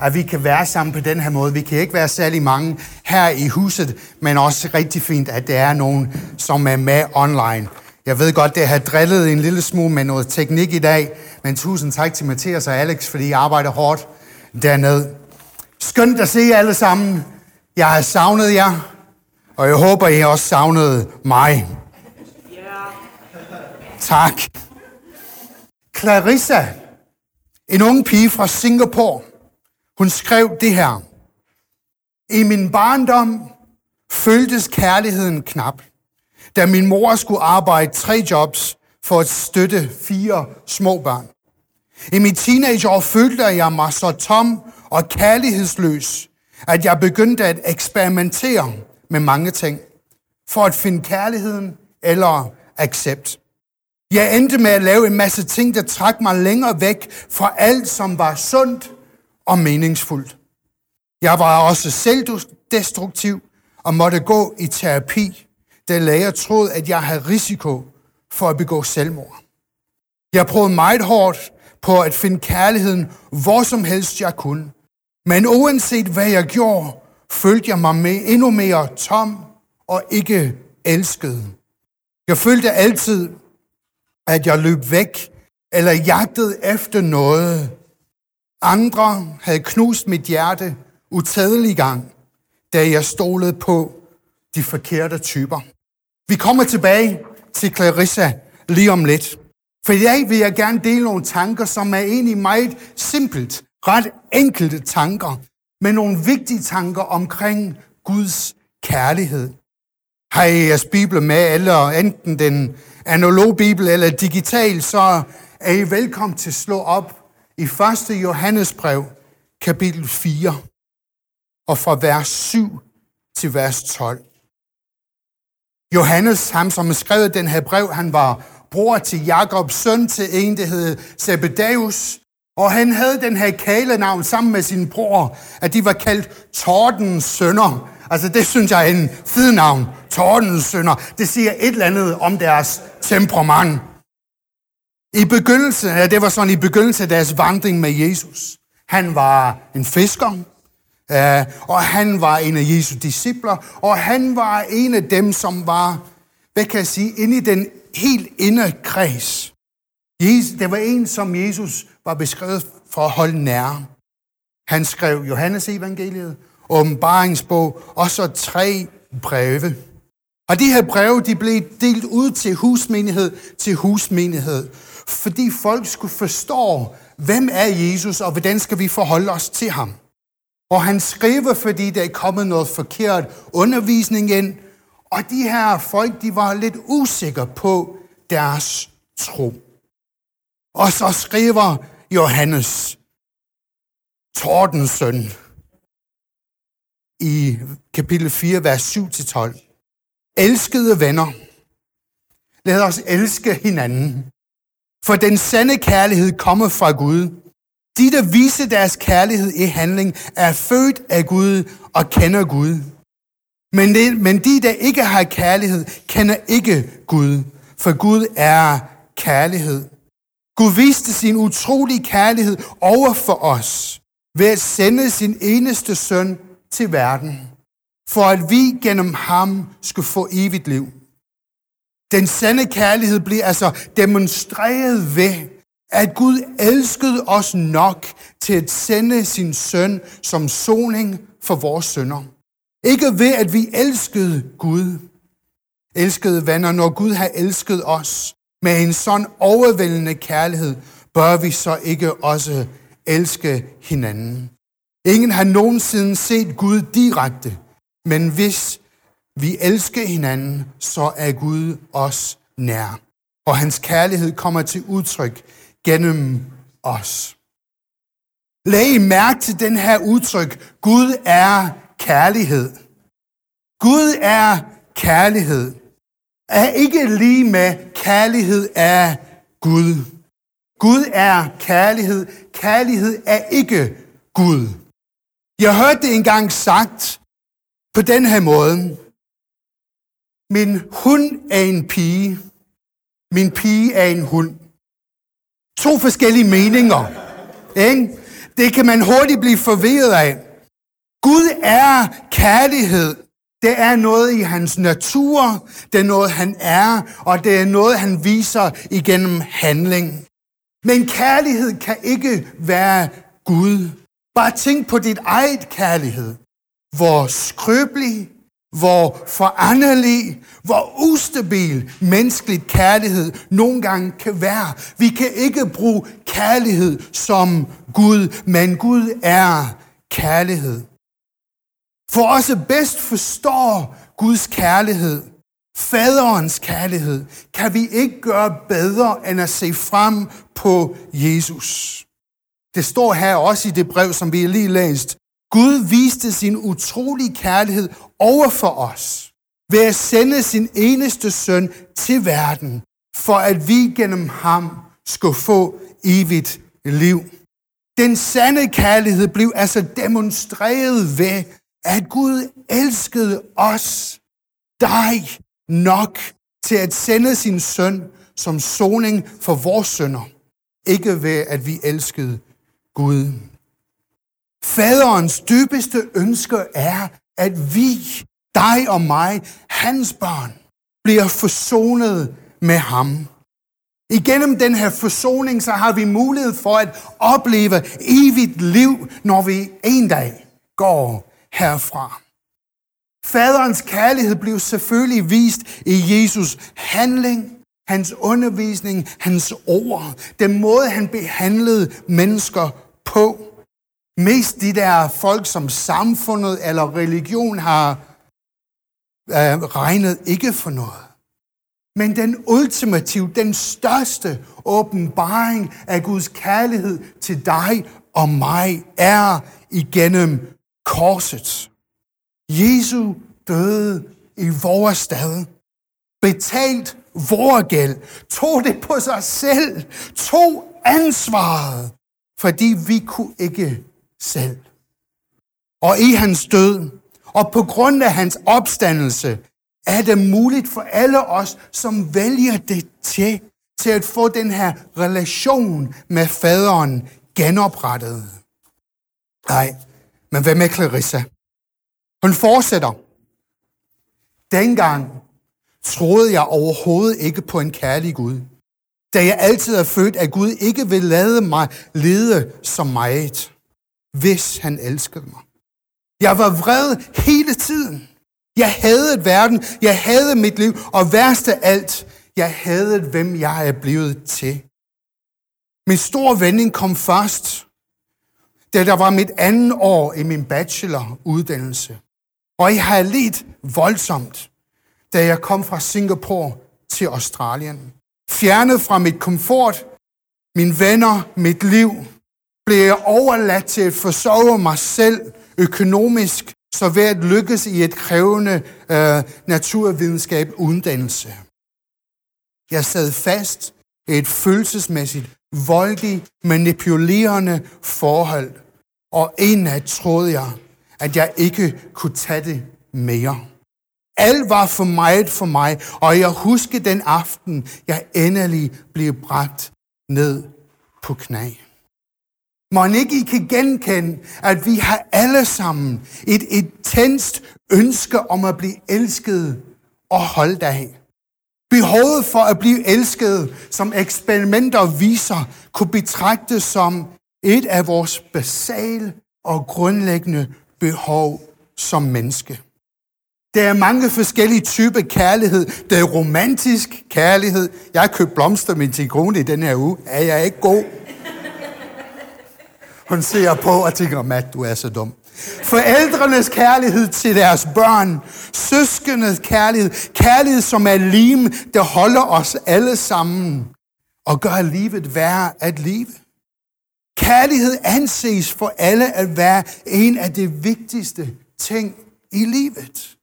at vi kan være sammen på den her måde. Vi kan ikke være særlig mange her i huset, men også rigtig fint, at der er nogen, som er med online. Jeg ved godt, det har drillet en lille smule med noget teknik i dag, men tusind tak til Mathias og Alex, fordi I arbejder hårdt dernede. Skønt at se jer alle sammen. Jeg har savnet jer, og jeg håber, I også savnet mig. Tak. Clarissa, en ung pige fra Singapore, hun skrev det her. I min barndom føltes kærligheden knap, da min mor skulle arbejde tre jobs for at støtte fire små børn. I mit teenageår følte jeg mig så tom og kærlighedsløs, at jeg begyndte at eksperimentere med mange ting for at finde kærligheden eller accept. Jeg endte med at lave en masse ting, der trak mig længere væk fra alt, som var sundt og meningsfuldt. Jeg var også selvdestruktiv og måtte gå i terapi, da læger troede, at jeg havde risiko for at begå selvmord. Jeg prøvede meget hårdt på at finde kærligheden, hvor som helst jeg kunne. Men uanset hvad jeg gjorde, følte jeg mig med endnu mere tom og ikke elsket. Jeg følte altid, at jeg løb væk eller jagtede efter noget. Andre havde knust mit hjerte utædelig gang, da jeg stolede på de forkerte typer. Vi kommer tilbage til Clarissa lige om lidt. For i dag vil jeg gerne dele nogle tanker, som er egentlig meget simpelt, ret enkelte tanker, men nogle vigtige tanker omkring Guds kærlighed. Har I jeres bibel med, eller enten den analog bibel eller digital, så er I velkommen til at slå op i 1. Johannes brev, kapitel 4, og fra vers 7 til vers 12. Johannes, ham som skrev den her brev, han var bror til Jakobs søn til en, der hed Zebedeus, og han havde den her kælenavn sammen med sin bror, at de var kaldt Tordens sønner. Altså det synes jeg er en fed navn. Tordens sønner. Det siger et eller andet om deres temperament. I begyndelsen, ja, det var sådan i begyndelsen af deres vandring med Jesus. Han var en fisker, og han var en af Jesu discipler, og han var en af dem, som var, hvad kan jeg sige, inde i den helt indre kreds. Jesus, det var en, som Jesus var beskrevet for at holde nær. Han skrev Johannes evangeliet, åbenbaringsbog, og så tre breve. Og de her breve, de blev delt ud til husmenighed til husmenighed, fordi folk skulle forstå, hvem er Jesus, og hvordan skal vi forholde os til ham. Og han skriver, fordi der er kommet noget forkert undervisning ind, og de her folk, de var lidt usikre på deres tro. Og så skriver Johannes, Tordens søn, i kapitel 4, vers 7-12. Elskede venner, lad os elske hinanden, for den sande kærlighed kommer fra Gud. De, der viser deres kærlighed i handling, er født af Gud og kender Gud. Men, det, men de, der ikke har kærlighed, kender ikke Gud, for Gud er kærlighed. Gud viste sin utrolige kærlighed over for os ved at sende sin eneste søn til verden, for at vi gennem ham skulle få evigt liv. Den sande kærlighed blev altså demonstreret ved, at Gud elskede os nok til at sende sin søn som soning for vores sønder. Ikke ved, at vi elskede Gud. Elskede venner, når Gud har elsket os med en sådan overvældende kærlighed, bør vi så ikke også elske hinanden. Ingen har nogensinde set Gud direkte, men hvis vi elsker hinanden, så er Gud os nær. Og hans kærlighed kommer til udtryk gennem os. Læg mærke til den her udtryk. Gud er kærlighed. Gud er kærlighed. Er ikke lige med kærlighed er Gud. Gud er kærlighed. Kærlighed er ikke Gud. Jeg hørte det engang sagt på den her måde. Min hund er en pige. Min pige er en hund. To forskellige meninger. Ikke? Det kan man hurtigt blive forvirret af. Gud er kærlighed. Det er noget i hans natur, det er noget, han er, og det er noget, han viser igennem handling. Men kærlighed kan ikke være Gud. Bare tænk på dit eget kærlighed. Hvor skrøbelig, hvor foranderlig, hvor ustabil menneskelig kærlighed nogle gange kan være. Vi kan ikke bruge kærlighed som Gud, men Gud er kærlighed. For os bedst forstår Guds kærlighed, faderens kærlighed, kan vi ikke gøre bedre end at se frem på Jesus. Det står her også i det brev, som vi har lige læst. Gud viste sin utrolige kærlighed over for os ved at sende sin eneste søn til verden, for at vi gennem ham skulle få evigt liv. Den sande kærlighed blev altså demonstreret ved, at Gud elskede os, dig, nok til at sende sin søn som soning for vores sønder. Ikke ved, at vi elskede Gud. Faderens dybeste ønske er, at vi, dig og mig, hans børn, bliver forsonet med ham. Igennem den her forsoning, så har vi mulighed for at opleve evigt liv, når vi en dag går herfra. Faderens kærlighed blev selvfølgelig vist i Jesus handling, hans undervisning, hans ord, den måde han behandlede mennesker. Mest de der folk, som samfundet eller religion har øh, regnet ikke for noget. Men den ultimative, den største åbenbaring af Guds kærlighed til dig og mig er igennem korset. Jesu døde i vores sted, betalt vores gæld, tog det på sig selv, tog ansvaret, fordi vi kunne ikke selv. Og i hans død, og på grund af hans opstandelse, er det muligt for alle os, som vælger det til, til at få den her relation med faderen genoprettet. Nej, men hvad med Clarissa? Hun fortsætter. Dengang troede jeg overhovedet ikke på en kærlig Gud. Da jeg altid har følt, at Gud ikke vil lade mig lede som meget, hvis han elskede mig. Jeg var vred hele tiden. Jeg havde verden, jeg havde mit liv, og værst af alt, jeg havde hvem jeg er blevet til. Min store vending kom først, da der var mit andet år i min bacheloruddannelse. Og jeg har lidt voldsomt, da jeg kom fra Singapore til Australien. Fjernet fra mit komfort, mine venner, mit liv, blev jeg overladt til at forsørge mig selv økonomisk, så ved at lykkes i et krævende øh, naturvidenskab uddannelse. Jeg sad fast i et følelsesmæssigt, voldigt, manipulerende forhold, og en troede jeg, at jeg ikke kunne tage det mere. Alt var for meget for mig, og jeg husker den aften, jeg endelig blev bragt ned på knæ. Må ikke I kan genkende, at vi har alle sammen et intenst ønske om at blive elsket og holdt af. Behovet for at blive elsket, som eksperimenter viser, kunne betragtes som et af vores basale og grundlæggende behov som menneske. Der er mange forskellige typer kærlighed. Der er romantisk kærlighed. Jeg har købt blomster med til kone i den her uge. Er jeg ikke god? Hun ser på og tænker, Matt, du er så dum. Forældrenes kærlighed til deres børn. Søskendes kærlighed. Kærlighed, som er lim, der holder os alle sammen og gør livet værd at leve. Kærlighed anses for alle at være en af de vigtigste ting i livet.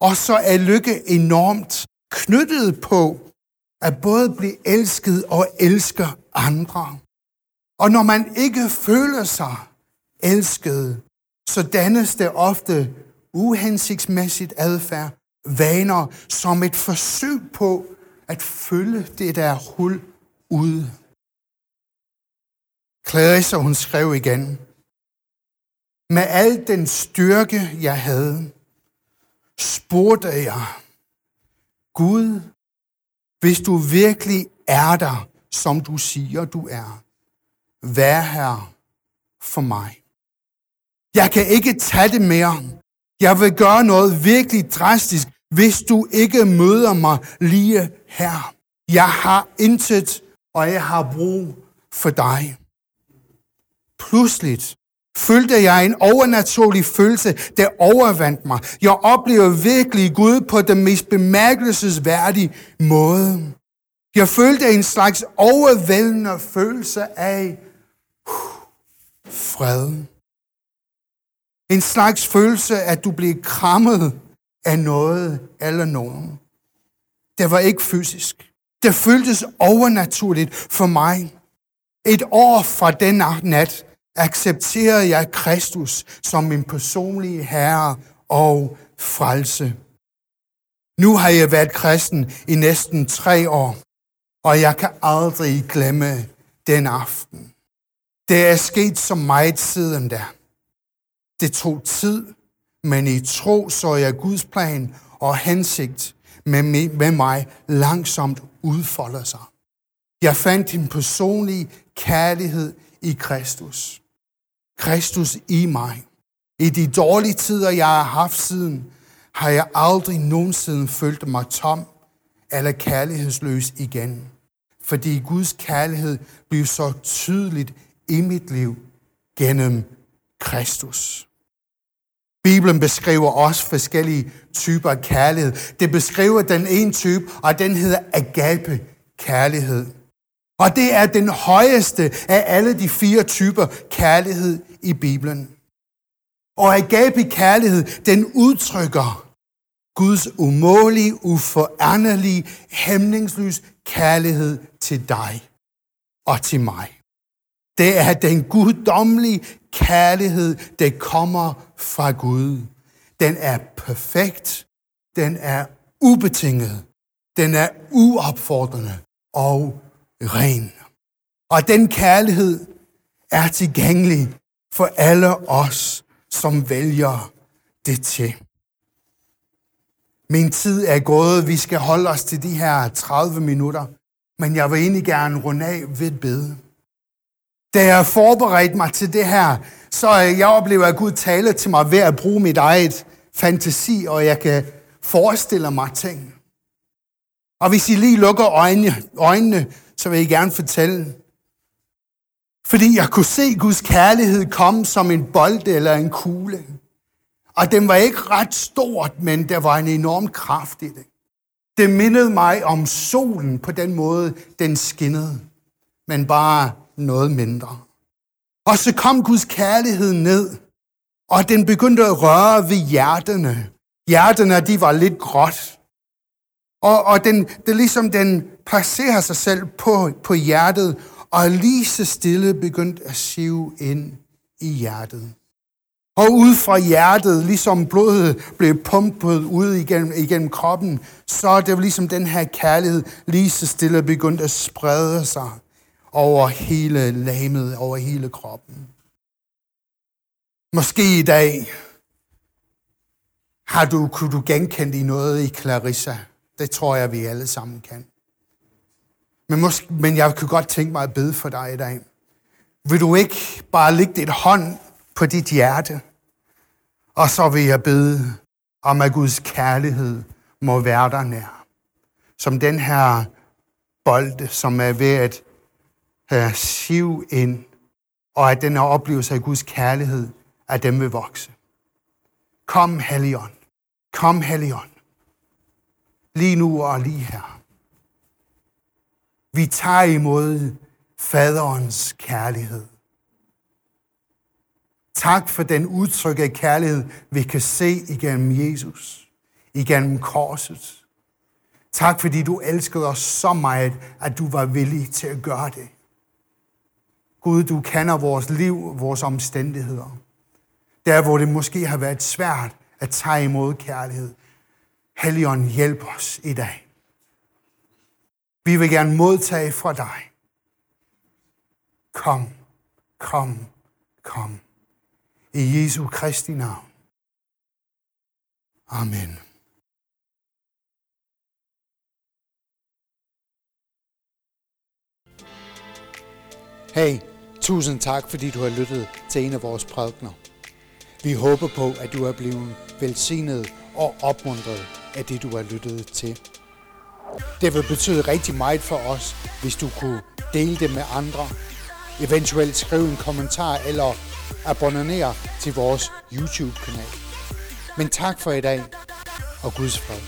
Og så er lykke enormt knyttet på at både blive elsket og elsker andre. Og når man ikke føler sig elsket, så dannes det ofte uhensigtsmæssigt adfærd, vaner, som et forsøg på at fylde det der hul ud. Clarissa, hun skrev igen, med al den styrke, jeg havde, spurgte jeg, Gud, hvis du virkelig er der, som du siger, du er, vær her for mig. Jeg kan ikke tage det mere. Jeg vil gøre noget virkelig drastisk, hvis du ikke møder mig lige her. Jeg har intet, og jeg har brug for dig. Pludseligt følte jeg en overnaturlig følelse, der overvandt mig. Jeg oplevede virkelig Gud på den mest bemærkelsesværdige måde. Jeg følte en slags overvældende følelse af fred. En slags følelse, at du blev krammet af noget eller nogen. Det var ikke fysisk. Det føltes overnaturligt for mig. Et år fra den nat accepterede jeg Kristus som min personlige herre og frelse. Nu har jeg været kristen i næsten tre år, og jeg kan aldrig glemme den aften. Det er sket så meget siden der. Det tog tid, men i tro så jeg Guds plan og hensigt med, med mig langsomt udfolde sig. Jeg fandt en personlig kærlighed i Kristus. Kristus i mig. I de dårlige tider, jeg har haft siden, har jeg aldrig nogensinde følt mig tom eller kærlighedsløs igen. Fordi Guds kærlighed blev så tydeligt i mit liv gennem Kristus. Bibelen beskriver også forskellige typer af kærlighed. Det beskriver den ene type, og den hedder agape kærlighed. Og det er den højeste af alle de fire typer kærlighed i Bibelen. Og agape kærlighed, den udtrykker Guds umålige, uforanderlige, hæmningsløs kærlighed til dig og til mig. Det er den guddommelige kærlighed, der kommer fra Gud. Den er perfekt. Den er ubetinget. Den er uopfordrende og ren. Og den kærlighed er tilgængelig for alle os, som vælger det til. Min tid er gået. Vi skal holde os til de her 30 minutter. Men jeg vil egentlig gerne runde af ved et bede. Da jeg forberedte mig til det her, så øh, jeg oplever, at Gud taler til mig ved at bruge mit eget fantasi, og jeg kan forestille mig ting. Og hvis I lige lukker øjnene, øjnene så vil jeg gerne fortælle. Fordi jeg kunne se Guds kærlighed komme som en bold eller en kugle. Og den var ikke ret stort, men der var en enorm kraft i det. Det mindede mig om solen på den måde, den skinnede, men bare noget mindre. Og så kom Guds kærlighed ned, og den begyndte at røre ved hjertene. Hjerterne, de var lidt gråt. Og, og den, det ligesom den placerer sig selv på, på hjertet, og lige så stille begyndt at sive ind i hjertet. Og ud fra hjertet, ligesom blodet blev pumpet ud igennem, igennem kroppen, så er det ligesom den her kærlighed lige så stille begyndt at sprede sig over hele lamet, over hele kroppen. Måske i dag har du, kunne du genkende i noget i Clarissa. Det tror jeg, vi alle sammen kan. Men, måske, men jeg kunne godt tænke mig at bede for dig i dag. Vil du ikke bare lægge dit hånd på dit hjerte? Og så vil jeg bede om, at Guds kærlighed må være der nær. Som den her bolde, som er ved at uh, siv ind, og at den her oplevelse af Guds kærlighed, at den vil vokse. Kom, Helligånd. Kom, Helligånd. Lige nu og lige her. Vi tager imod faderens kærlighed. Tak for den udtryk af kærlighed, vi kan se igennem Jesus, igennem korset. Tak fordi du elskede os så meget, at du var villig til at gøre det. Gud, du kender vores liv, vores omstændigheder. Der, hvor det måske har været svært at tage imod kærlighed. Helligånd, hjælp os i dag. Vi vil gerne modtage fra dig. Kom, kom, kom. I Jesu Kristi navn. Amen. Hey, tusind tak, fordi du har lyttet til en af vores prædikner. Vi håber på, at du er blevet velsignet og opmuntret af det, du har lyttet til. Det vil betyde rigtig meget for os, hvis du kunne dele det med andre. Eventuelt skrive en kommentar eller abonnere til vores YouTube-kanal. Men tak for i dag, og Guds fred.